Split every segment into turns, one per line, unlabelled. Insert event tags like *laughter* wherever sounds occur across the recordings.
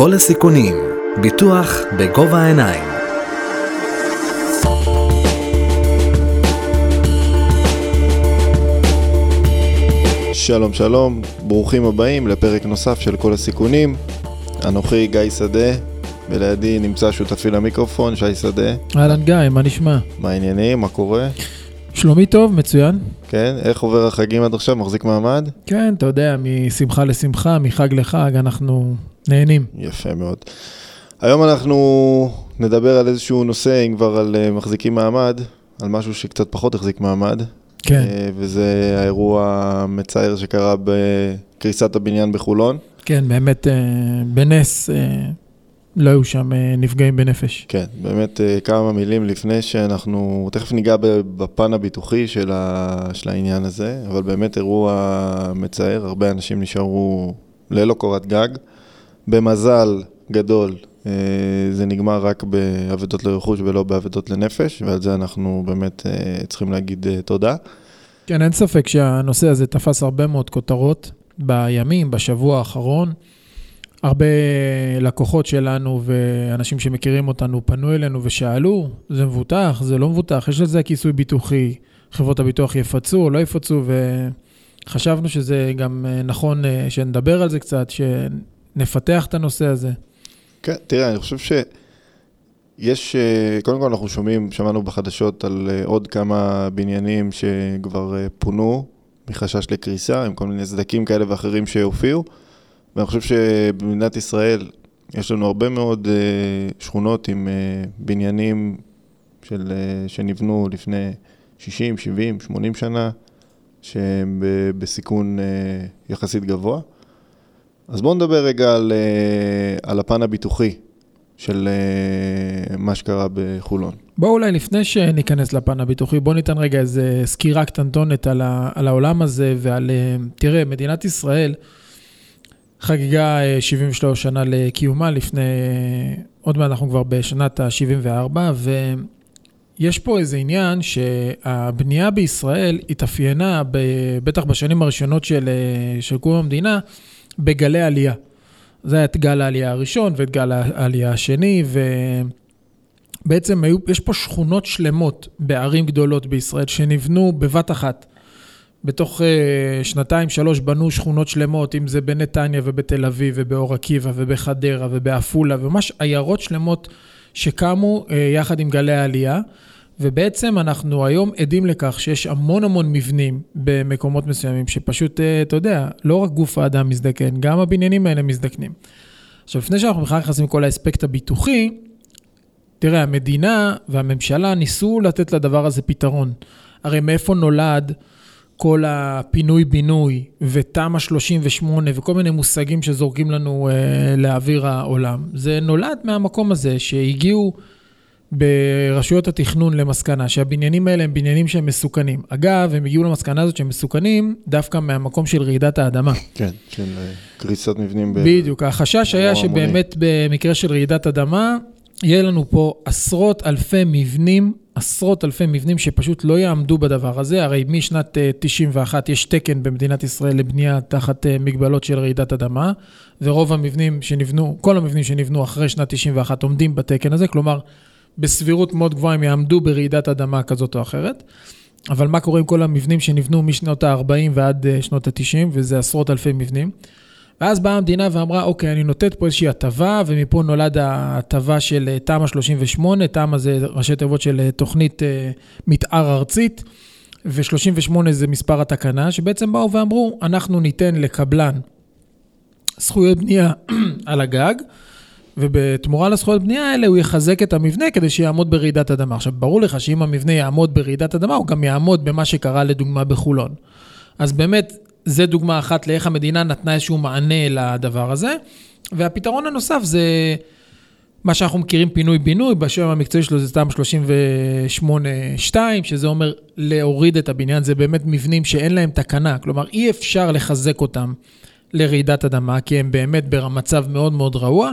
כל הסיכונים, ביטוח בגובה העיניים.
שלום שלום, ברוכים הבאים לפרק נוסף של כל הסיכונים. אנוכי גיא שדה, ולידי נמצא שותפי למיקרופון, שי שדה.
אהלן גיא, מה נשמע?
מה העניינים? מה קורה?
שלומי טוב, מצוין.
כן, איך עובר החגים עד עכשיו? מחזיק מעמד?
כן, אתה יודע, משמחה לשמחה, מחג לחג, אנחנו נהנים.
יפה מאוד. היום אנחנו נדבר על איזשהו נושא, אם כבר על uh, מחזיקים מעמד, על משהו שקצת פחות החזיק מעמד.
כן.
Uh, וזה האירוע המצער שקרה בקריסת הבניין בחולון.
כן, באמת, uh, בנס לא היו שם נפגעים בנפש.
כן, באמת כמה מילים לפני שאנחנו, תכף ניגע בפן הביטוחי של, ה, של העניין הזה, אבל באמת אירוע מצער, הרבה אנשים נשארו ללא קורת גג. במזל גדול, אה, זה נגמר רק באבדות לרכוש ולא באבדות לנפש, ועל זה אנחנו באמת אה, צריכים להגיד אה, תודה.
כן, אין ספק שהנושא הזה תפס הרבה מאוד כותרות בימים, בשבוע האחרון. הרבה לקוחות שלנו ואנשים שמכירים אותנו פנו אלינו ושאלו, זה מבוטח, זה לא מבוטח, יש לזה כיסוי ביטוחי, חברות הביטוח יפצו או לא יפצו, וחשבנו שזה גם נכון שנדבר על זה קצת, נפתח את הנושא הזה.
כן, תראה, אני חושב שיש, קודם כל אנחנו שומעים, שמענו בחדשות על אה, עוד כמה בניינים שכבר אה, פונו מחשש לקריסה, עם כל מיני סדקים כאלה ואחרים שהופיעו, ואני חושב שבמדינת ישראל יש לנו הרבה מאוד אה, שכונות עם בניינים של, שנבנו לפני 60, 70, 80 שנה, שהם בסיכון יחסית גבוה. אז בואו נדבר רגע על, אה, על הפן הביטוחי של אה, מה שקרה בחולון.
בואו אולי לפני שניכנס לפן הביטוחי, בואו ניתן רגע איזה סקירה קטנטונת על, ה, על העולם הזה ועל, אה, תראה, מדינת ישראל חגגה 73 שנה לקיומה לפני, עוד מעט אנחנו כבר בשנת ה-74, ויש פה איזה עניין שהבנייה בישראל התאפיינה, בטח בשנים הראשונות של, של קום המדינה, בגלי עלייה. זה היה את גל העלייה הראשון ואת גל העלייה השני, ובעצם היו, יש פה שכונות שלמות בערים גדולות בישראל שנבנו בבת אחת. בתוך uh, שנתיים, שלוש בנו שכונות שלמות, אם זה בנתניה ובתל אביב ובאור עקיבא ובחדרה ובעפולה, וממש עיירות שלמות שקמו uh, יחד עם גלי העלייה. ובעצם אנחנו היום עדים לכך שיש המון המון מבנים במקומות מסוימים, שפשוט, אה, אתה יודע, לא רק גוף האדם מזדקן, גם הבניינים האלה מזדקנים. עכשיו, לפני שאנחנו בכלל נכנסים לכל האספקט הביטוחי, תראה, המדינה והממשלה ניסו לתת לדבר הזה פתרון. הרי מאיפה נולד כל הפינוי-בינוי ותמ"א 38 וכל מיני מושגים שזורקים לנו אה, לאוויר העולם? זה נולד מהמקום הזה שהגיעו... ברשויות התכנון למסקנה שהבניינים האלה הם בניינים שהם מסוכנים. אגב, הם הגיעו למסקנה הזאת שהם מסוכנים דווקא מהמקום של רעידת האדמה.
כן, של אה, קריסת מבנים.
בדיוק, החשש היה שבאמת במקרה של רעידת אדמה, יהיה לנו פה עשרות אלפי מבנים, עשרות אלפי מבנים שפשוט לא יעמדו בדבר הזה. הרי משנת 91 אה, יש תקן במדינת ישראל לבנייה תחת אה, מגבלות של רעידת אדמה, ורוב המבנים שנבנו, כל המבנים שנבנו אחרי שנת 91 עומדים בתקן הזה, כלומר, בסבירות מאוד גבוהה הם יעמדו ברעידת אדמה כזאת או אחרת. אבל מה קורה עם כל המבנים שנבנו משנות ה-40 ועד אה, שנות ה-90, וזה עשרות אלפי מבנים. ואז באה המדינה ואמרה, אוקיי, אני נותנת פה איזושהי הטבה, ומפה נולד ההטבה של אה, תמ"א 38, תמ"א זה ראשי תיבות של אה, תוכנית מתאר ארצית, ו-38 זה מספר התקנה, שבעצם באו ואמרו, אנחנו ניתן לקבלן זכויות בנייה *clears throat* על הגג, ובתמורה לזכויות בנייה האלה הוא יחזק את המבנה כדי שיעמוד ברעידת אדמה. עכשיו, ברור לך שאם המבנה יעמוד ברעידת אדמה, הוא גם יעמוד במה שקרה לדוגמה בחולון. אז באמת, זה דוגמה אחת לאיך המדינה נתנה איזשהו מענה לדבר הזה. והפתרון הנוסף זה מה שאנחנו מכירים פינוי-בינוי, בשם המקצועי שלו זה סתם 38-2, שזה אומר להוריד את הבניין, זה באמת מבנים שאין להם תקנה, כלומר אי אפשר לחזק אותם לרעידת אדמה, כי הם באמת במצב מאוד מאוד רעוע.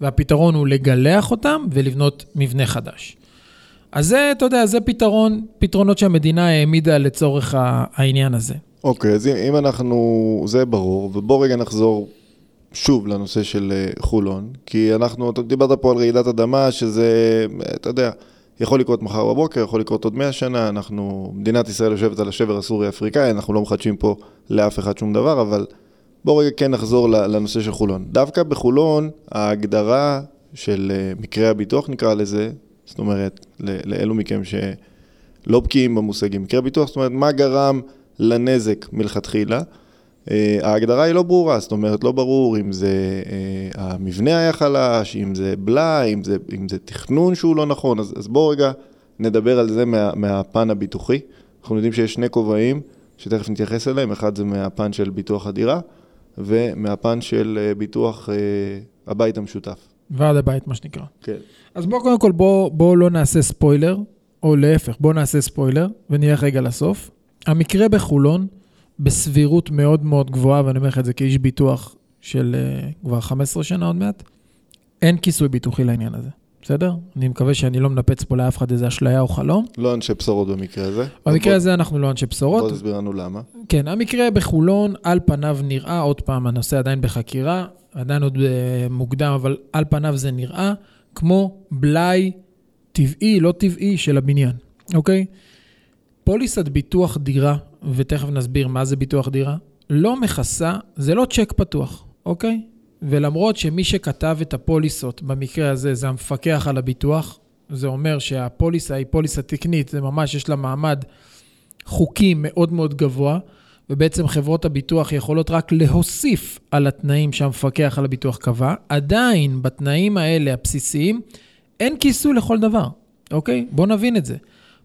והפתרון הוא לגלח אותם ולבנות מבנה חדש. אז זה, אתה יודע, זה פתרון, פתרונות שהמדינה העמידה לצורך העניין הזה.
אוקיי, okay, אז אם אנחנו, זה ברור, ובוא רגע נחזור שוב לנושא של אה, חולון, כי אנחנו, אתה דיברת פה על רעידת אדמה, שזה, אתה יודע, יכול לקרות מחר בבוקר, יכול לקרות עוד מאה שנה, אנחנו, מדינת ישראל יושבת על השבר הסורי-אפריקאי, אנחנו לא מחדשים פה לאף אחד שום דבר, אבל בואו רגע כן נחזור לנושא של חולון. דווקא בחולון, ההגדרה של אה, מקרי הביטוח נקרא לזה, זאת אומרת, לאלו מכם שלא בקיאים במושגים, מקרי הביטוח, זאת אומרת, מה גרם לנזק מלכתחילה? אה, ההגדרה היא לא ברורה, זאת אומרת, לא ברור אם זה אה, המבנה היה חלש, אם זה בלאי, אם אם זה תכנון שהוא לא נכון, אז, אז בואו רגע נדבר על זה מה, מהפן הביטוחי. אנחנו יודעים שיש שני כובעים שתכף נתייחס אליהם, אחד זה מהפן של ביטוח הדירה ומהפן של אה, ביטוח הבית המשותף.
ועד הבית, מה שנקרא.
כן.
אז בואו קודם כל, בואו בוא לא נעשה ספוילר, או להפך, בואו נעשה ספוילר, ונלך רגע לסוף. המקרה בחולון, בסבירות מאוד מאוד גבוהה, ואני אומר לך את זה כאיש ביטוח של uh, כבר 15 שנה עוד מעט, אין כיסוי ביטוחי לעניין הזה, בסדר? אני מקווה שאני לא מנפץ פה לאף אחד איזה אשליה או חלום.
לא אנשי בשורות במקרה הזה.
במקרה הזה אנחנו לא אנשי בשורות.
בוא תסביר לנו למה.
כן, המקרה בחולון, על פניו נראה, עוד פעם, הנושא עדיין בחקירה, עדיין עוד uh, מוקדם, אבל על פניו זה נראה כמו בלאי טבעי, לא טבעי, של הבניין, אוקיי? פוליסת ביטוח דירה ותכף נסביר מה זה ביטוח דירה, לא מכסה, זה לא צ'ק פתוח, אוקיי? ולמרות שמי שכתב את הפוליסות, במקרה הזה זה המפקח על הביטוח, זה אומר שהפוליסה היא פוליסה תקנית, זה ממש, יש לה מעמד חוקי מאוד מאוד גבוה, ובעצם חברות הביטוח יכולות רק להוסיף על התנאים שהמפקח על הביטוח קבע. עדיין, בתנאים האלה הבסיסיים, אין כיסוי לכל דבר, אוקיי? בואו נבין את זה.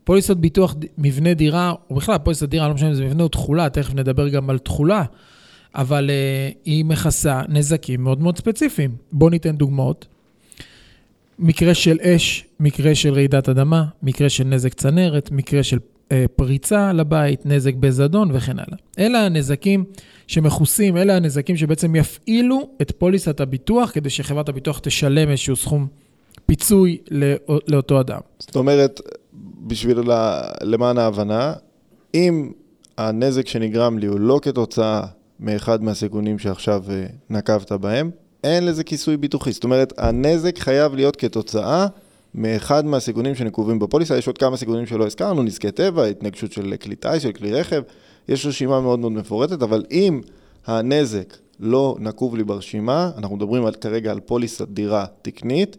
פוליסות ביטוח מבנה דירה, או בכלל פוליסת דירה, לא משנה אם זה מבנה או תכולה, תכף נדבר גם על תכולה, אבל uh, היא מכסה נזקים מאוד מאוד ספציפיים. בואו ניתן דוגמאות. מקרה של אש, מקרה של רעידת אדמה, מקרה של נזק צנרת, מקרה של uh, פריצה לבית, נזק בזדון וכן הלאה. אלה הנזקים שמכוסים, אלה הנזקים שבעצם יפעילו את פוליסת הביטוח כדי שחברת הביטוח תשלם איזשהו סכום פיצוי לאותו אדם.
זאת אומרת, בשביל למען ההבנה, אם הנזק שנגרם לי הוא לא כתוצאה מאחד מהסיכונים שעכשיו אה, נקבת בהם, אין לזה כיסוי ביטוחי. זאת אומרת, הנזק חייב להיות כתוצאה מאחד מהסיכונים שנקובים בפוליסה. יש עוד כמה סיכונים שלא הזכרנו, נזקי טבע, התנגשות של כלי טיס, של כלי רכב. יש רשימה מאוד מאוד מפורטת, אבל אם הנזק לא נקוב לי ברשימה, אנחנו מדברים על, כרגע על פוליסת דירה תקנית,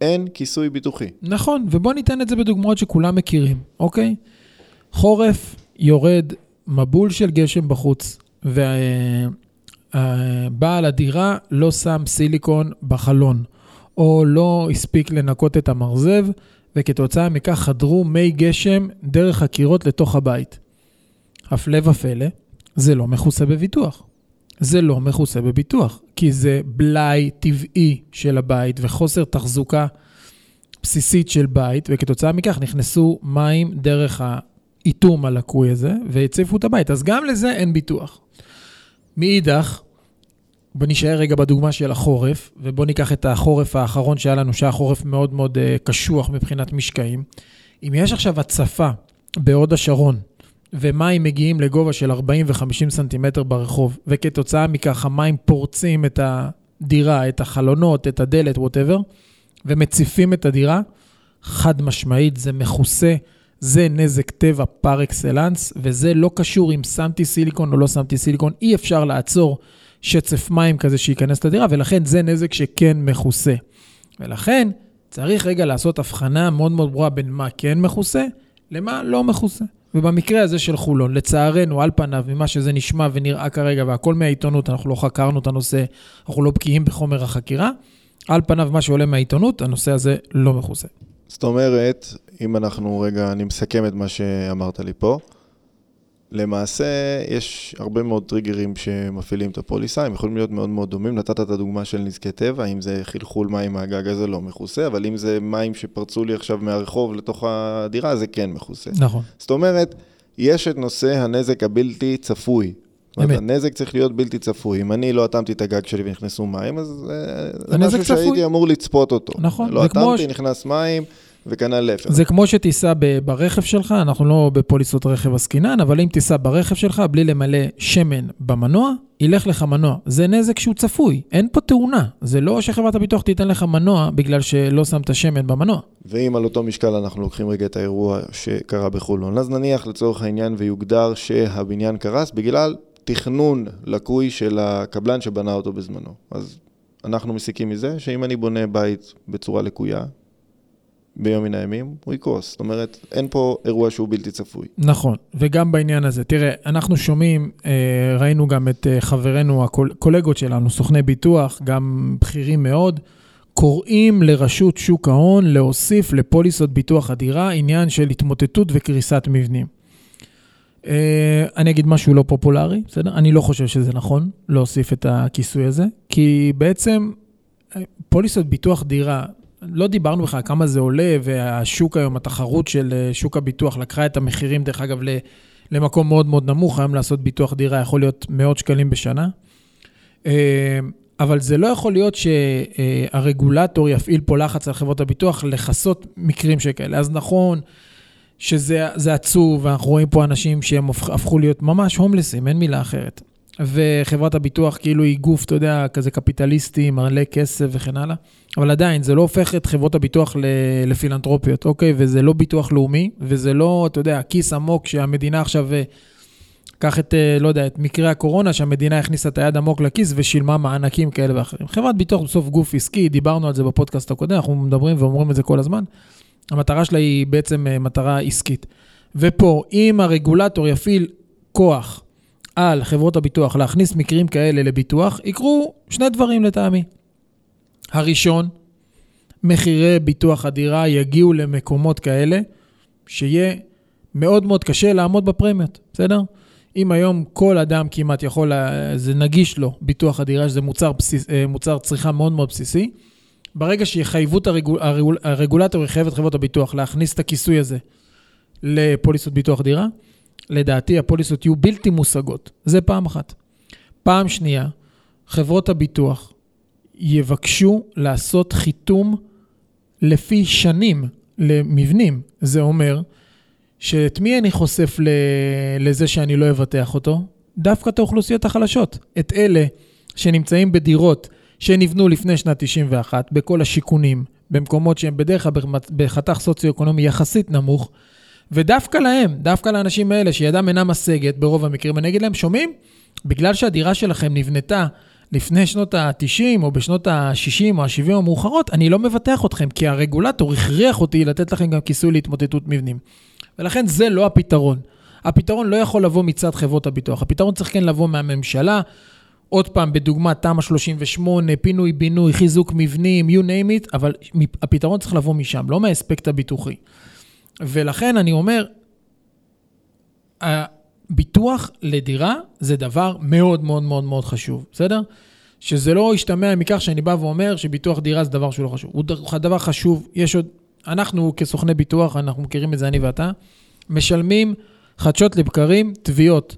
אין כיסוי ביטוחי.
נכון, ובוא ניתן את זה בדוגמאות שכולם מכירים, אוקיי? חורף, יורד מבול של גשם בחוץ, ובעל הדירה לא שם סיליקון בחלון, או לא הספיק לנקות את המרזב, וכתוצאה מכך חדרו מי גשם דרך הקירות לתוך הבית. הפלא ופלא, זה לא מכוסה בביטוח. זה לא מכוסה בביטוח, כי זה בלאי טבעי של הבית וחוסר תחזוקה בסיסית של בית, וכתוצאה מכך נכנסו מים דרך האיתום הלקוי הזה והציפו את הבית. אז גם לזה אין ביטוח. מאידך, בוא נשאר רגע בדוגמה של החורף, ובוא ניקח את החורף האחרון שהיה לנו, שהיה חורף מאוד מאוד uh, קשוח מבחינת משקעים. אם יש עכשיו הצפה בהוד השרון, ומים מגיעים לגובה של 40 ו-50 סנטימטר ברחוב, וכתוצאה מכך המים פורצים את הדירה, את החלונות, את הדלת, whatever, ומציפים את הדירה, חד משמעית, זה מכוסה, זה נזק טבע par excellence, וזה לא קשור אם שמתי סיליקון או לא שמתי סיליקון, אי אפשר לעצור שצף מים כזה שייכנס לדירה, ולכן זה נזק שכן מכוסה. ולכן צריך רגע לעשות הבחנה מאוד מאוד ברורה בין מה כן מכוסה למה לא מכוסה. ובמקרה הזה של חולון, לצערנו, על פניו, ממה שזה נשמע ונראה כרגע, והכל מהעיתונות, אנחנו לא חקרנו את הנושא, אנחנו לא בקיאים בחומר החקירה, על פניו, מה שעולה מהעיתונות, הנושא הזה לא מכוסה.
זאת אומרת, אם אנחנו רגע, אני מסכם את מה שאמרת לי פה, למעשה יש הרבה מאוד טריגרים שמפעילים את הפוליסה, הם יכולים להיות מאוד מאוד דומים. נתת את הדוגמה של נזקי טבע, אם זה חלחול מים מהגג הזה לא מכוסה, אבל אם זה מים שפרצו לי עכשיו מהרחוב לתוך הדירה, זה כן מכוסה.
נכון.
זאת אומרת, יש את נושא הנזק הבלתי צפוי. באמת. הנזק צריך להיות בלתי צפוי. אם אני לא אטמתי את הגג שלי ונכנסו מים, אז אה, זה משהו צפוי. שהייתי אמור לצפות אותו.
נכון.
לא אטמתי, ש... נכנס מים. וכנ"ל להפך.
זה כמו שתיסע ברכב שלך, אנחנו לא בפוליסות רכב עסקינן, אבל אם תיסע ברכב שלך בלי למלא שמן במנוע, ילך לך מנוע. זה נזק שהוא צפוי, אין פה תאונה. זה לא שחברת הביטוח תיתן לך מנוע בגלל שלא שמת שמן במנוע.
ואם על אותו משקל אנחנו לוקחים רגע את האירוע שקרה בחולון, אז נניח לצורך העניין ויוגדר שהבניין קרס בגלל תכנון לקוי של הקבלן שבנה אותו בזמנו. אז אנחנו מסיקים מזה שאם אני בונה בית בצורה לקויה, ביום מן הימים, הוא יקרוס. זאת אומרת, אין פה אירוע שהוא בלתי צפוי.
נכון, וגם בעניין הזה. תראה, אנחנו שומעים, אה, ראינו גם את אה, חברינו, הקולגות שלנו, סוכני ביטוח, גם בכירים מאוד, קוראים לרשות שוק ההון להוסיף לפוליסות ביטוח הדירה עניין של התמוטטות וקריסת מבנים. אה, אני אגיד משהו לא פופולרי, בסדר? אני לא חושב שזה נכון להוסיף את הכיסוי הזה, כי בעצם פוליסות ביטוח דירה, לא דיברנו בכלל כמה זה עולה, והשוק היום, התחרות של אה, שוק הביטוח לקחה את המחירים, דרך אגב, למקום מאוד מאוד נמוך, היום לעשות ביטוח דירה יכול להיות מאות שקלים בשנה. אה, אבל זה לא יכול להיות שהרגולטור יפעיל פה לחץ על חברות הביטוח לכסות מקרים שכאלה. אז נכון שזה עצוב, ואנחנו רואים פה אנשים שהם הפכו להיות ממש הומלסים, אין מילה אחרת. וחברת הביטוח כאילו היא גוף, אתה יודע, כזה קפיטליסטי, מלא כסף וכן הלאה. אבל עדיין, זה לא הופך את חברות הביטוח לפילנטרופיות, אוקיי? וזה לא ביטוח לאומי, וזה לא, אתה יודע, כיס עמוק שהמדינה עכשיו... אה, קח את, אה, לא יודע, את מקרה הקורונה, שהמדינה הכניסה את היד עמוק לכיס ושילמה מענקים כאלה ואחרים. חברת ביטוח בסוף גוף עסקי, דיברנו על זה בפודקאסט הקודם, אנחנו מדברים ואומרים את זה כל הזמן. המטרה שלה היא בעצם אה, מטרה עסקית. ופה, אם הרגולטור יפעיל כוח על חברות הביטוח להכניס מקרים כאלה לביטוח, יקרו שני דברים לטעמי. הראשון, מחירי ביטוח הדירה יגיעו למקומות כאלה שיהיה מאוד מאוד קשה לעמוד בפרמיות, בסדר? אם היום כל אדם כמעט יכול, זה נגיש לו, ביטוח הדירה, שזה מוצר, בסיס, אה, מוצר צריכה מאוד מאוד בסיסי, ברגע שיחייבו את הרגול, הרגול, הרגולטור, יחייב את חברות הביטוח להכניס את הכיסוי הזה לפוליסות ביטוח דירה, לדעתי הפוליסות יהיו בלתי מושגות. זה פעם אחת. פעם שנייה, חברות הביטוח יבקשו לעשות חיתום לפי שנים למבנים. זה אומר שאת מי אני חושף לזה שאני לא אבטח אותו? דווקא את האוכלוסיות החלשות. את אלה שנמצאים בדירות שנבנו לפני שנת 91, בכל השיכונים, במקומות שהם בדרך כלל בחתך סוציו-אקונומי יחסית נמוך, ודווקא להם, דווקא לאנשים האלה שידם אינה משגת ברוב המקרים, אני אגיד להם, שומעים? בגלל שהדירה שלכם נבנתה לפני שנות ה-90 או בשנות ה-60 או ה-70 המאוחרות, אני לא מבטח אתכם, כי הרגולטור הכריח אותי לתת לכם גם כיסוי להתמוטטות מבנים. ולכן זה לא הפתרון. הפתרון לא יכול לבוא מצד חברות הביטוח, הפתרון צריך כן לבוא מהממשלה. עוד פעם, בדוגמת תמ"א 38, פינוי-בינוי, חיזוק מבנים, you name it, אבל הפתרון צריך לבוא משם, לא מהאספקט הביטוחי. ולכן אני אומר, הביטוח לדירה זה דבר מאוד מאוד מאוד מאוד חשוב, בסדר? שזה לא ישתמע מכך שאני בא ואומר שביטוח דירה זה דבר שהוא לא חשוב. הוא דבר חשוב, יש עוד, אנחנו כסוכני ביטוח, אנחנו מכירים את זה אני ואתה, משלמים חדשות לבקרים תביעות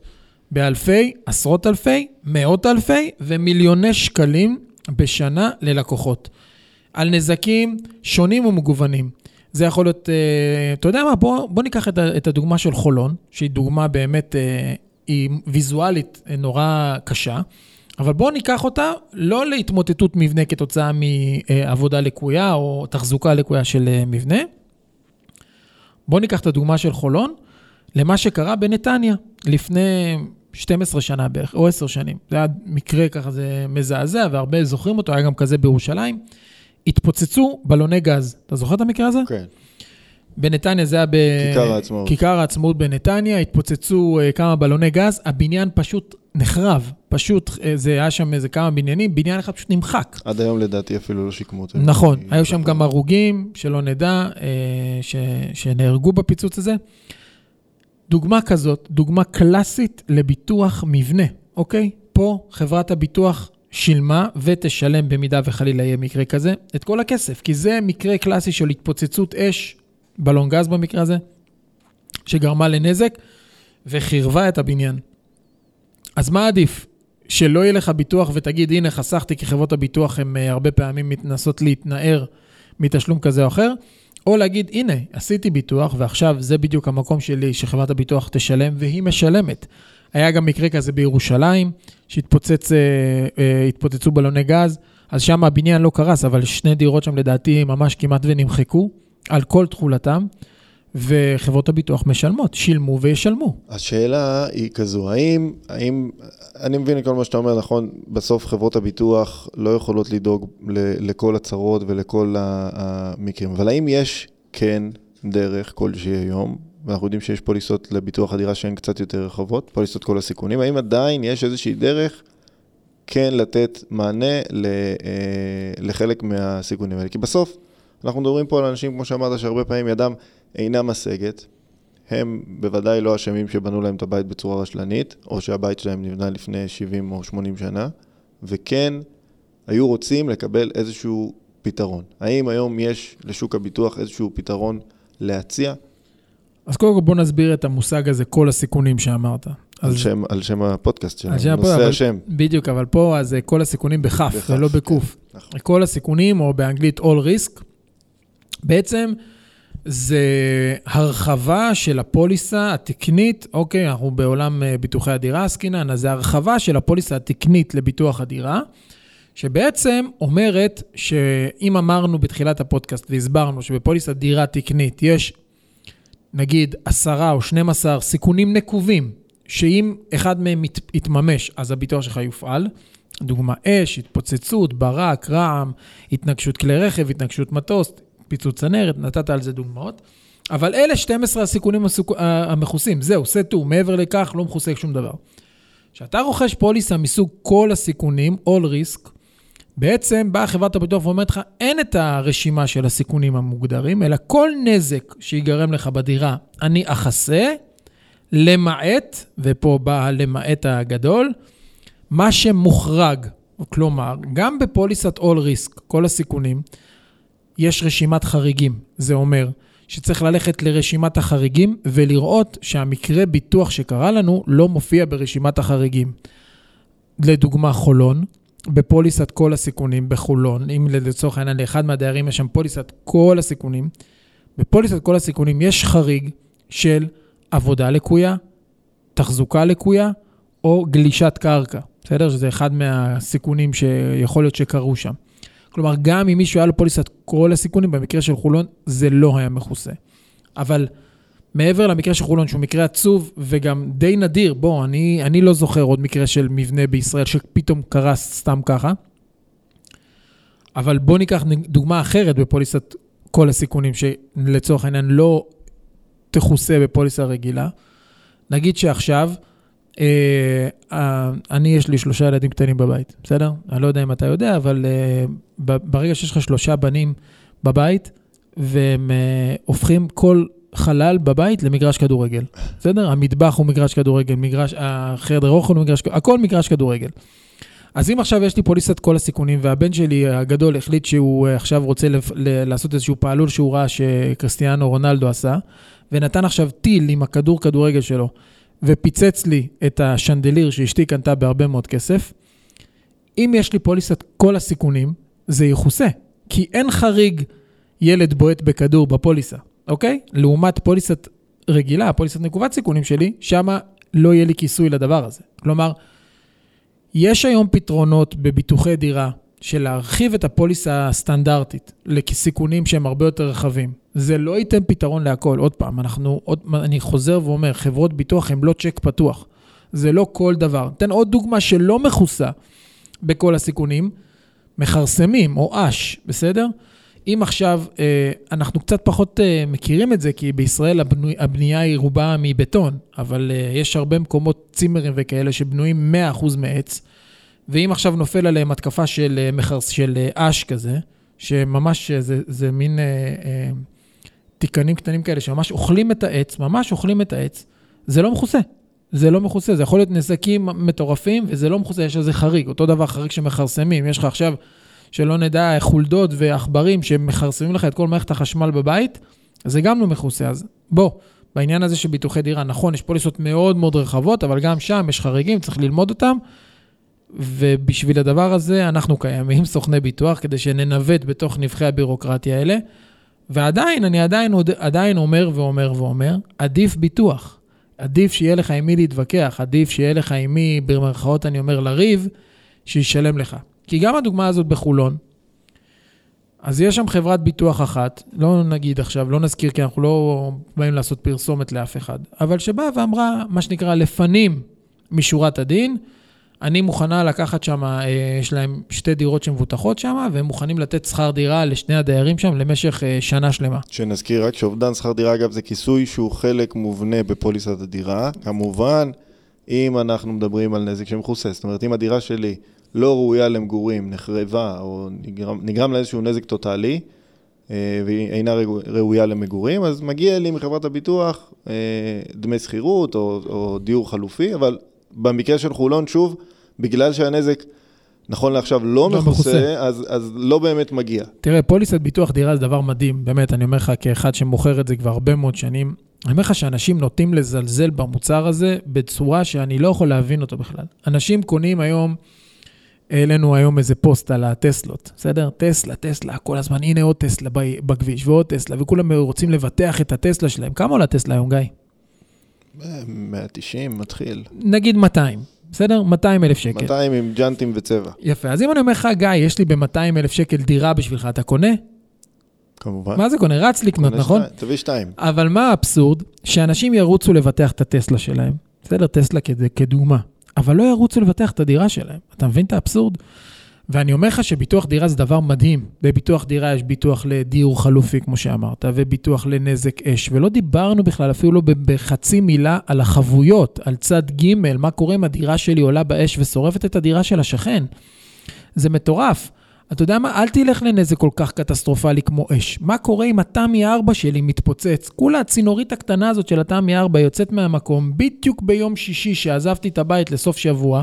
באלפי, עשרות אלפי, מאות אלפי ומיליוני שקלים בשנה ללקוחות. על נזקים שונים ומגוונים. זה יכול להיות, אה, אתה יודע מה, בוא, בוא ניקח את, את הדוגמה של חולון, שהיא דוגמה באמת, אה, היא ויזואלית אה, נורא קשה, אבל בוא ניקח אותה לא להתמוטטות מבנה כתוצאה מעבודה לקויה או תחזוקה לקויה של מבנה. בוא ניקח את הדוגמה של חולון למה שקרה בנתניה לפני 12 שנה בערך, או 10 שנים. זה היה מקרה ככה, זה מזעזע, והרבה זוכרים אותו, היה גם כזה בירושלים. התפוצצו בלוני גז. אתה זוכר את המקרה הזה?
כן.
בנתניה זה היה
בכיכר העצמאות.
כיכר העצמאות בנתניה, התפוצצו uh, כמה בלוני גז, הבניין פשוט נחרב. פשוט, uh, זה היה שם איזה כמה בניינים, בניין אחד פשוט נמחק.
עד היום לדעתי אפילו לא שיקמו אותו.
נכון, היו שם גם הרוגים, שלא נדע, uh, ש, שנהרגו בפיצוץ הזה. דוגמה כזאת, דוגמה קלאסית לביטוח מבנה, אוקיי? פה חברת הביטוח שילמה ותשלם במידה וחלילה יהיה מקרה כזה, את כל הכסף, כי זה מקרה קלאסי של התפוצצות אש, בלון גז במקרה הזה, שגרמה לנזק וחירבה את הבניין. אז מה עדיף? שלא יהיה לך ביטוח ותגיד, הנה, חסכתי, כי חברות הביטוח הן אה, הרבה פעמים מתנסות להתנער מתשלום כזה או אחר, או להגיד, הנה, עשיתי ביטוח ועכשיו זה בדיוק המקום שלי שחברת הביטוח תשלם, והיא משלמת. היה גם מקרה כזה בירושלים, שהתפוצצו בלוני גז, אז שם הבניין לא קרס, אבל שני דירות שם לדעתי ממש כמעט ונמחקו, על כל תכולתם. וחברות הביטוח משלמות, שילמו וישלמו.
השאלה היא כזו, האם, האם, אני מבין כל מה שאתה אומר, נכון, בסוף חברות הביטוח לא יכולות לדאוג לכל הצרות ולכל המקרים, אבל האם יש כן דרך כלשהי היום, ואנחנו יודעים שיש פוליסות לביטוח הדירה שהן קצת יותר רחבות, פוליסות כל הסיכונים, האם עדיין יש איזושהי דרך כן לתת מענה אה, לחלק מהסיכונים האלה? כי בסוף, אנחנו מדברים פה על אנשים, כמו שאמרת, שהרבה פעמים ידם אינה משגת. הם בוודאי לא אשמים שבנו להם את הבית בצורה רשלנית, או שהבית שלהם נבנה לפני 70 או 80 שנה, וכן היו רוצים לקבל איזשהו פתרון. האם היום יש לשוק הביטוח איזשהו פתרון להציע?
אז קודם כל בוא נסביר את המושג הזה, כל הסיכונים שאמרת.
על,
אז...
שם, על שם הפודקאסט שלנו, נושא אבל, השם.
בדיוק, אבל פה אז כל הסיכונים בכף, ולא בקוף. כן, נכון. כל הסיכונים, או באנגלית all risk, בעצם זה הרחבה של הפוליסה התקנית, אוקיי, אנחנו בעולם אה, ביטוחי הדירה עסקינן, אז זה הרחבה של הפוליסה התקנית לביטוח הדירה, שבעצם אומרת שאם אמרנו בתחילת הפודקאסט והסברנו שבפוליסת דירה תקנית יש נגיד עשרה או 12 סיכונים נקובים, שאם אחד מהם ית, יתממש, אז הביטוח שלך יופעל. דוגמה אש, התפוצצות, ברק, רעם, התנגשות כלי רכב, התנגשות מטוס, פיצוץ צנרת, נתת על זה דוגמאות. אבל אלה 12 הסיכונים הסוכ... המכוסים, זהו, סטו, מעבר לכך לא מכוסה שום דבר. כשאתה רוכש פוליסה מסוג כל הסיכונים, all risk, בעצם באה חברת הביטוח ואומרת לך, אין את הרשימה של הסיכונים המוגדרים, אלא כל נזק שיגרם לך בדירה, אני אכסה, למעט, ופה בא למעט הגדול, מה שמוחרג. כלומר, גם בפוליסת all risk, כל הסיכונים, יש רשימת חריגים. זה אומר שצריך ללכת לרשימת החריגים ולראות שהמקרה ביטוח שקרה לנו לא מופיע ברשימת החריגים. לדוגמה, חולון, בפוליסת כל הסיכונים בחולון, אם לצורך העניין לאחד מהדיירים יש שם פוליסת כל הסיכונים, בפוליסת כל הסיכונים יש חריג של עבודה לקויה, תחזוקה לקויה או גלישת קרקע, בסדר? שזה אחד מהסיכונים שיכול להיות שקרו שם. כלומר, גם אם מישהו היה לו פוליסת כל הסיכונים, במקרה של חולון זה לא היה מכוסה. אבל מעבר למקרה של חולון, שהוא מקרה עצוב וגם די נדיר, בוא, אני, אני לא זוכר עוד מקרה של מבנה בישראל שפתאום קרס סתם ככה. אבל בוא ניקח דוגמה אחרת בפוליסת כל הסיכונים, שלצורך העניין לא תכוסה בפוליסה רגילה. נגיד שעכשיו, אני, יש לי שלושה ילדים קטנים בבית, בסדר? אני לא יודע אם אתה יודע, אבל אה, ברגע שיש לך שלושה בנים בבית, והם אה, הופכים כל חלל בבית למגרש כדורגל, בסדר? המטבח הוא מגרש כדורגל, מגרש, החדר אוכל הוא מגרש, הכל מגרש כדורגל. אז אם עכשיו יש לי פוליסת כל הסיכונים, והבן שלי הגדול החליט שהוא אה, עכשיו רוצה לפ... לעשות איזשהו פעלול שהוא ראה שקריסטיאנו רונלדו עשה, ונתן עכשיו טיל עם הכדור כדורגל שלו, ופיצץ לי את השנדליר שאשתי קנתה בהרבה מאוד כסף, אם יש לי פוליסת כל הסיכונים, זה יכוסה. כי אין חריג ילד בועט בכדור בפוליסה. אוקיי? לעומת פוליסת רגילה, פוליסת נקובת סיכונים שלי, שמה לא יהיה לי כיסוי לדבר הזה. כלומר, יש היום פתרונות בביטוחי דירה של להרחיב את הפוליסה הסטנדרטית לסיכונים שהם הרבה יותר רחבים. זה לא ייתן פתרון להכל. עוד פעם, אנחנו, עוד, אני חוזר ואומר, חברות ביטוח הן לא צ'ק פתוח. זה לא כל דבר. אתן עוד דוגמה שלא מכוסה בכל הסיכונים, מכרסמים או אש, בסדר? אם עכשיו, אה, אנחנו קצת פחות אה, מכירים את זה, כי בישראל הבנייה היא רובה מבטון, אבל אה, יש הרבה מקומות, צימרים וכאלה, שבנויים 100% מעץ, ואם עכשיו נופל עליהם התקפה של, מחרס, של אש כזה, שממש זה, זה מין אה, תיקנים קטנים כאלה, שממש אוכלים את העץ, ממש אוכלים את העץ, זה לא מכוסה. זה לא מכוסה, זה יכול להיות נזקים מטורפים, וזה לא מכוסה, יש על זה חריג. אותו דבר חריג שמכרסמים. יש לך עכשיו שלא נדע חולדות ועכברים שמכרסמים לך את כל מערכת החשמל בבית, זה גם לא מכוסה. אז בוא, בעניין הזה של ביטוחי דירה, נכון, יש פוליסות מאוד מאוד רחבות, אבל גם שם יש חריגים, צריך ללמוד אותם. ובשביל הדבר הזה אנחנו קיימים, *laughs* סוכני ביטוח, כדי שננווט בתוך נבחי הבירוקרטיה האלה. ועדיין, אני עדיין, עדיין אומר ואומר ואומר, עדיף ביטוח. עדיף שיהיה לך עם מי להתווכח, עדיף שיהיה לך עם מי, במרכאות אני אומר, לריב, שישלם לך. כי גם הדוגמה הזאת בחולון, אז יש שם חברת ביטוח אחת, לא נגיד עכשיו, לא נזכיר כי אנחנו לא באים לעשות פרסומת לאף אחד, אבל שבאה ואמרה, מה שנקרא, לפנים משורת הדין, אני מוכנה לקחת שם, אה, יש להם שתי דירות שמבוטחות שם, והם מוכנים לתת שכר דירה לשני הדיירים שם למשך אה, שנה שלמה.
שנזכיר רק שאובדן שכר דירה, אגב, זה כיסוי שהוא חלק מובנה בפוליסת הדירה. כמובן, אם אנחנו מדברים על נזק שמכוסה, זאת אומרת, אם הדירה שלי לא ראויה למגורים, נחרבה, או נגרם, נגרם לה איזשהו נזק טוטאלי, אה, והיא אינה ראויה למגורים, אז מגיע לי מחברת הביטוח דמי שכירות או, או דיור חלופי, אבל במקרה של חולון, שוב, בגלל שהנזק, נכון לעכשיו, לא, לא מכוסה, אז, אז לא באמת מגיע.
תראה, פוליסת ביטוח דירה זה דבר מדהים, באמת, אני אומר לך, כאחד שמוכר את זה כבר הרבה מאוד שנים, אני אומר לך שאנשים נוטים לזלזל במוצר הזה בצורה שאני לא יכול להבין אותו בכלל. אנשים קונים היום, העלינו היום איזה פוסט על הטסלות, בסדר? טסלה, טסלה, כל הזמן, הנה עוד טסלה בכביש ועוד טסלה, וכולם רוצים לבטח את הטסלה שלהם. כמה עולה טסלה היום, גיא?
190 מתחיל.
נגיד 200, בסדר? 200 אלף שקל.
200 עם ג'אנטים וצבע.
יפה, אז אם אני אומר לך, גיא, יש לי ב-200 אלף שקל דירה בשבילך, אתה קונה?
כמובן.
מה זה קונה? רץ לקנות, נכון?
שתי, תביא שתיים.
אבל מה האבסורד? שאנשים ירוצו לבטח את הטסלה שלהם, בסדר? טסלה כדוגמה, אבל לא ירוצו לבטח את הדירה שלהם. אתה מבין את האבסורד? ואני אומר לך שביטוח דירה זה דבר מדהים. בביטוח דירה יש ביטוח לדיור חלופי, כמו שאמרת, וביטוח לנזק אש, ולא דיברנו בכלל, אפילו לא בחצי מילה, על החבויות, על צד ג', מה קורה אם הדירה שלי עולה באש ושורפת את הדירה של השכן. זה מטורף. אתה יודע מה? אל תלך לנזק כל כך קטסטרופלי כמו אש. מה קורה אם התמי 4 שלי מתפוצץ? כולה הצינורית הקטנה הזאת של התמי 4 יוצאת מהמקום בדיוק ביום שישי שעזבתי את הבית לסוף שבוע,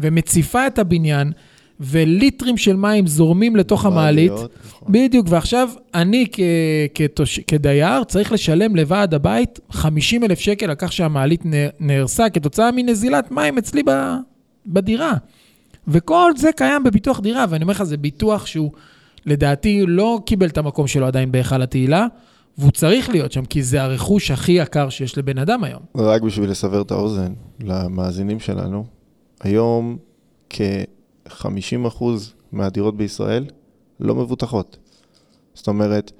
ומציפה את הבניין. וליטרים של מים זורמים לתוך המעלית. נכון. בדיוק, ועכשיו אני כ- כתוש... כדייר צריך לשלם לוועד הבית 50 אלף שקל על כך שהמעלית נהרסה כתוצאה מנזילת מים אצלי ב... בדירה. וכל זה קיים בביטוח דירה, ואני אומר לך, זה ביטוח שהוא לדעתי לא קיבל את המקום שלו עדיין בהיכל התהילה. והוא צריך להיות שם, כי זה הרכוש הכי יקר שיש לבן אדם היום.
רק בשביל לסבר את האוזן למאזינים שלנו, היום כ... 50% מהדירות בישראל לא מבוטחות. זאת אומרת,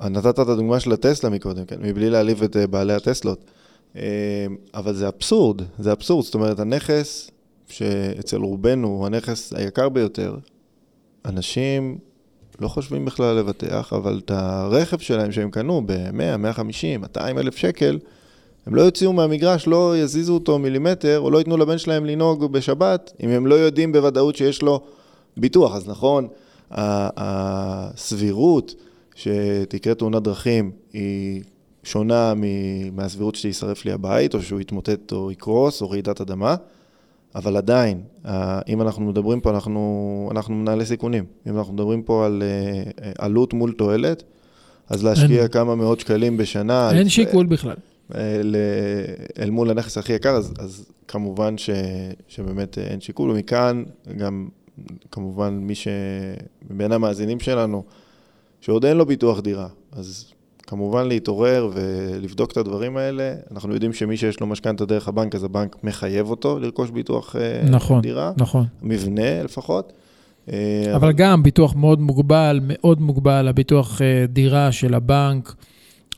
נתת את הדוגמה של הטסלה מקודם, כן, מבלי להעליב את אה, בעלי הטסלות, אה, אבל זה אבסורד, זה אבסורד, זאת אומרת, הנכס שאצל רובנו הוא הנכס היקר ביותר, אנשים לא חושבים בכלל לבטח, אבל את הרכב שלהם שהם קנו ב-100, 150, 200 אלף שקל, הם לא יוציאו מהמגרש, לא יזיזו אותו מילימטר, או לא ייתנו לבן שלהם לנהוג בשבת, אם הם לא יודעים בוודאות שיש לו ביטוח. אז נכון, הסבירות שתקרה תאונת דרכים היא שונה מהסבירות שיישרף לי הבית, או שהוא יתמוטט או יקרוס, או רעידת אדמה, אבל עדיין, אם אנחנו מדברים פה, אנחנו, אנחנו מנהלי סיכונים. אם אנחנו מדברים פה על אה, עלות מול תועלת, אז להשקיע אין. כמה מאות שקלים בשנה.
אין שיקול בכלל.
אה, אל מול הנכס הכי יקר, אז, אז כמובן ש, שבאמת אין שיקול, ומכאן גם כמובן מי שבין המאזינים שלנו, שעוד אין לו ביטוח דירה, אז כמובן להתעורר ולבדוק את הדברים האלה. אנחנו יודעים שמי שיש לו משכנתה דרך הבנק, אז הבנק מחייב אותו לרכוש ביטוח אה,
נכון,
דירה.
נכון.
מבנה לפחות.
אה, אבל, אבל גם ביטוח מאוד מוגבל, מאוד מוגבל, הביטוח דירה של הבנק.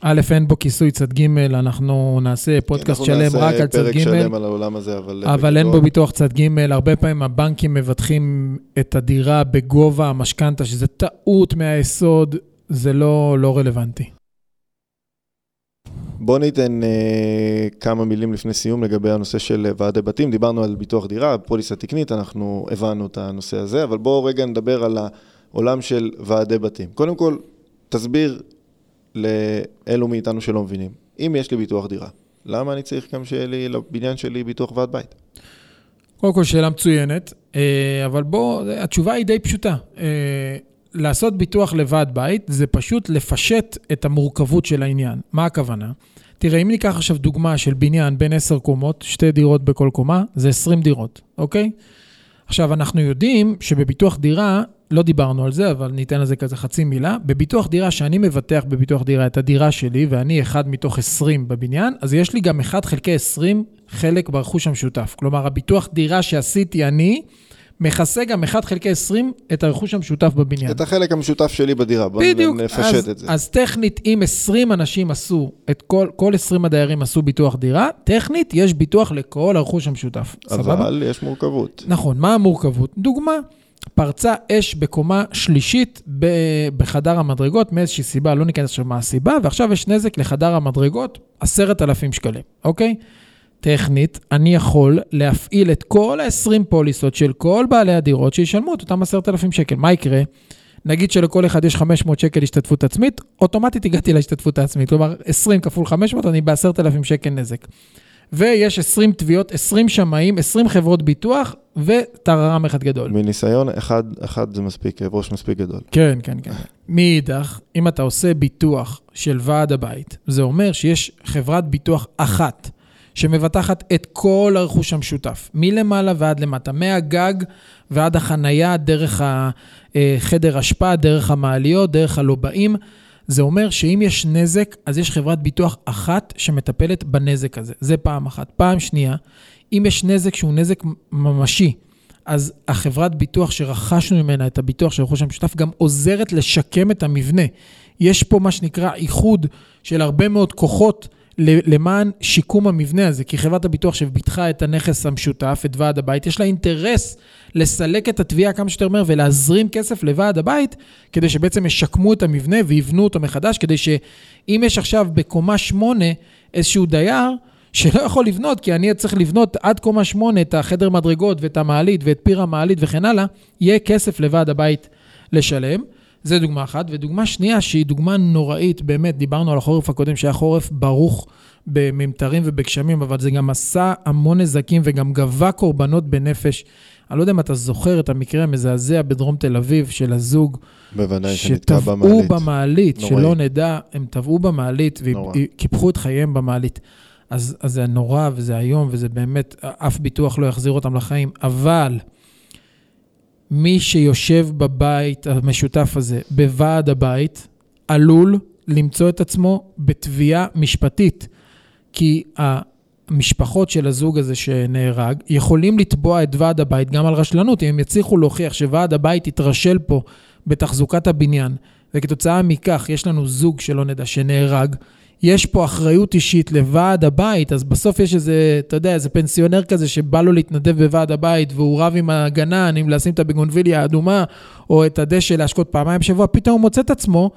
א', אין בו כיסוי צד ג', אנחנו נעשה פודקאסט שלם רק על צד ג',
אנחנו נעשה פרק שלם על העולם הזה, אבל...
אבל אין בו ביטוח צד ג', הרבה פעמים הבנקים מבטחים את הדירה בגובה המשכנתה, שזה טעות מהיסוד, זה לא, לא רלוונטי.
בוא ניתן אה, כמה מילים לפני סיום לגבי הנושא של ועדי בתים. דיברנו על ביטוח דירה, פוליסה תקנית, אנחנו הבנו את הנושא הזה, אבל בואו רגע נדבר על העולם של ועדי בתים. קודם כל, תסביר לאלו מאיתנו שלא מבינים. אם יש לי ביטוח דירה, למה אני צריך גם שיהיה לי לבניין שלי ביטוח ועד בית?
קודם כל, שאלה מצוינת, אה, אבל בוא, התשובה היא די פשוטה. אה, לעשות ביטוח לוועד בית זה פשוט לפשט את המורכבות של העניין. מה הכוונה? תראה, אם ניקח עכשיו דוגמה של בניין בין 10 קומות, שתי דירות בכל קומה, זה 20 דירות, אוקיי? עכשיו, אנחנו יודעים שבביטוח דירה לא דיברנו על זה, אבל ניתן לזה כזה חצי מילה. בביטוח דירה, שאני מבטח בביטוח דירה את הדירה שלי, ואני אחד מתוך 20 בבניין, אז יש לי גם 1 חלקי 20 חלק ברכוש המשותף. כלומר, הביטוח דירה שעשיתי אני, מכסה גם 1 חלקי 20 את הרכוש המשותף בבניין.
את החלק המשותף שלי בדירה, בואו נפשט אז, את זה.
אז טכנית, אם 20 אנשים עשו, את כל, כל 20 הדיירים עשו ביטוח דירה, טכנית יש ביטוח לכל הרכוש המשותף.
אבל סבבה? יש מורכבות.
נכון, מה המורכבות? דוגמה, פרצה אש בקומה שלישית בחדר המדרגות, מאיזושהי סיבה, לא ניכנס עכשיו מה הסיבה, ועכשיו יש נזק לחדר המדרגות, עשרת אלפים שקלים, אוקיי? טכנית, אני יכול להפעיל את כל ה-20 פוליסות של כל בעלי הדירות שישלמו את אותם 10,000 שקל. מה יקרה? נגיד שלכל אחד יש 500 שקל השתתפות עצמית, אוטומטית הגעתי להשתתפות העצמית. כלומר, 20 כפול 500, אני ב-10,000 שקל נזק. ויש 20 תביעות, 20 שמאים, 20 חברות ביטוח וטררם אחד גדול.
מניסיון, אחד, אחד זה מספיק, כאב ראש מספיק גדול.
כן, כן, כן. מאידך, אם אתה עושה ביטוח של ועד הבית, זה אומר שיש חברת ביטוח אחת. שמבטחת את כל הרכוש המשותף, מלמעלה ועד למטה, מהגג ועד החנייה, דרך החדר אשפה, דרך המעליות, דרך הלובעים. זה אומר שאם יש נזק, אז יש חברת ביטוח אחת שמטפלת בנזק הזה. זה פעם אחת. פעם שנייה, אם יש נזק שהוא נזק ממשי, אז החברת ביטוח שרכשנו ממנה את הביטוח של הרכוש המשותף גם עוזרת לשקם את המבנה. יש פה מה שנקרא איחוד של הרבה מאוד כוחות. למען שיקום המבנה הזה, כי חברת הביטוח שביטחה את הנכס המשותף, את ועד הבית, יש לה אינטרס לסלק את התביעה כמה שיותר מהר ולהזרים כסף לוועד הבית, כדי שבעצם ישקמו את המבנה ויבנו אותו מחדש, כדי שאם יש עכשיו בקומה שמונה איזשהו דייר, שלא יכול לבנות, כי אני צריך לבנות עד קומה שמונה את החדר מדרגות ואת המעלית ואת פיר המעלית וכן הלאה, יהיה כסף לוועד הבית לשלם. זה דוגמה אחת. ודוגמה שנייה, שהיא דוגמה נוראית, באמת, דיברנו על החורף הקודם, שהיה חורף ברוך בממטרים ובגשמים, אבל זה גם עשה המון נזקים וגם גבה קורבנות בנפש. אני לא יודע אם אתה זוכר את המקרה המזעזע בדרום תל אביב של הזוג.
בוודאי, שנתקע במעלית.
שטבעו במעלית, נוראי. שלא נדע, הם טבעו במעלית וקיפחו את חייהם במעלית. אז, אז זה נורא וזה איום, וזה באמת, אף ביטוח לא יחזיר אותם לחיים, אבל... מי שיושב בבית המשותף הזה, בוועד הבית, עלול למצוא את עצמו בתביעה משפטית. כי המשפחות של הזוג הזה שנהרג יכולים לתבוע את ועד הבית גם על רשלנות, אם הם יצליחו להוכיח שוועד הבית התרשל פה בתחזוקת הבניין, וכתוצאה מכך יש לנו זוג שלא נדע שנהרג, יש פה אחריות אישית לוועד הבית, אז בסוף יש איזה, אתה יודע, איזה פנסיונר כזה שבא לו להתנדב בוועד הבית, והוא רב עם הגנן, אם לשים את הבגונביליה האדומה, או את הדשא להשקות פעמיים בשבוע, פתאום הוא מוצא את עצמו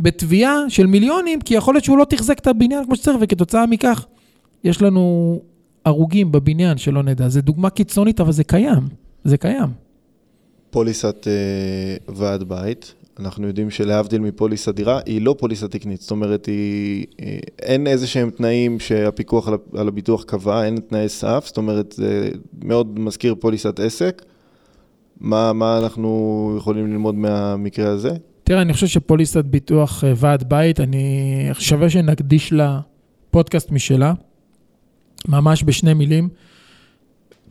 בתביעה של מיליונים, כי יכול להיות שהוא לא תחזק את הבניין כמו שצריך, וכתוצאה מכך יש לנו הרוגים בבניין, שלא נדע. זו דוגמה קיצונית, אבל זה קיים, זה קיים.
פוליסת אה, ועד בית, אנחנו יודעים שלהבדיל מפוליסה דירה, היא לא פוליסה תקנית, זאת אומרת, היא, אה, אין איזה שהם תנאים שהפיקוח על הביטוח קבע, אין תנאי סף, זאת אומרת, זה מאוד מזכיר פוליסת עסק. מה, מה אנחנו יכולים ללמוד מהמקרה הזה?
תראה, אני חושב שפוליסת ביטוח אה, ועד בית, אני שווה שנקדיש לה פודקאסט משלה, ממש בשני מילים.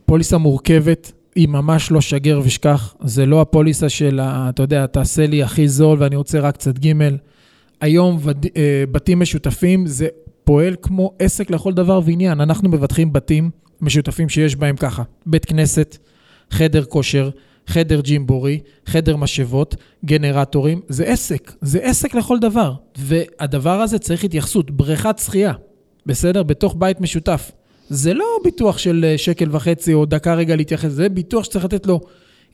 פוליסה מורכבת, היא ממש לא שגר ושכח, זה לא הפוליסה של, אתה יודע, תעשה לי הכי זול ואני רוצה רק צד ג'. היום וד, אה, בתים משותפים זה פועל כמו עסק לכל דבר ועניין. אנחנו מבטחים בתים משותפים שיש בהם ככה, בית כנסת, חדר כושר, חדר ג'ימבורי, חדר משאבות, גנרטורים, זה עסק, זה עסק לכל דבר. והדבר הזה צריך התייחסות, בריכת שחייה, בסדר? בתוך בית משותף. זה לא ביטוח של אה, שקל וחצי או דקה רגע להתייחס, זה ביטוח שצריך לתת לו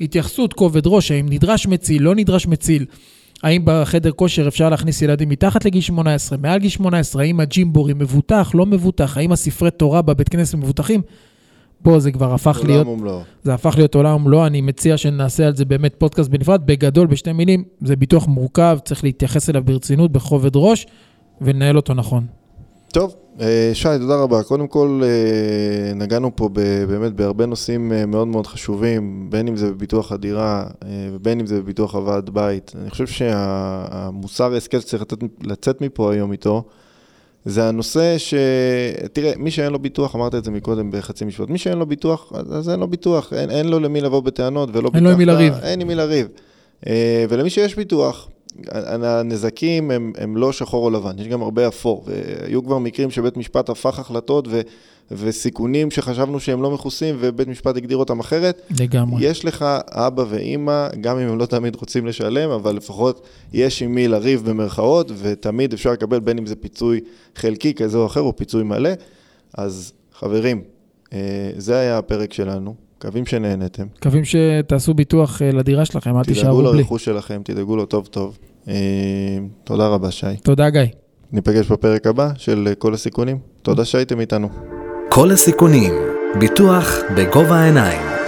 התייחסות, כובד ראש, האם נדרש מציל, לא נדרש מציל, האם בחדר כושר אפשר להכניס ילדים מתחת לגיל 18, מעל גיל 18, האם הג'ימבורי מבוטח, לא מבוטח, האם הספרי תורה בבית כנסת מבוטחים. פה זה כבר הפך להיות,
ומלוא.
זה הפך להיות עולם ומלואו, אני מציע שנעשה על זה באמת פודקאסט בנפרד. בגדול, בשתי מילים, זה ביטוח מורכב, צריך להתייחס אליו ברצינות, בכובד ראש, ולנהל אותו נכון.
טוב, אה, שי, תודה רבה. קודם כל, אה, נגענו פה באמת בהרבה נושאים אה, מאוד מאוד חשובים, בין אם זה בביטוח הדירה ובין אם זה בביטוח הוועד בית. אני חושב שהמוסר ההסכם שצריך לצאת מפה היום איתו, זה הנושא ש... תראה, מי שאין לו ביטוח, אמרת את זה מקודם בחצי משפט, מי שאין לו ביטוח, אז אין לו ביטוח, אין, אין לו למי לבוא בטענות ולא
אין לו עם מי לריב.
אין עם מי לריב. ולמי שיש ביטוח, הנזקים הם, הם לא שחור או לבן, יש גם הרבה אפור, והיו כבר מקרים שבית משפט הפך החלטות ו, וסיכונים שחשבנו שהם לא מכוסים ובית משפט הגדיר אותם אחרת.
לגמרי.
יש לך אבא ואימא, גם אם הם לא תמיד רוצים לשלם, אבל לפחות יש עם מי לריב במרכאות, ותמיד אפשר לקבל בין אם זה פיצוי חלקי כזה או אחר או פיצוי מלא. אז חברים, אה, זה היה הפרק שלנו. מקווים שנהנתם.
מקווים שתעשו ביטוח אה, לדירה שלכם, אל תישארו בלי.
תדאגו לרכוש שלכם, תדאגו לו טוב טוב. אה, תודה רבה, שי.
תודה, גיא.
ניפגש בפרק הבא של כל הסיכונים. תודה שהייתם איתנו.
כל הסיכונים, ביטוח בגובה העיניים.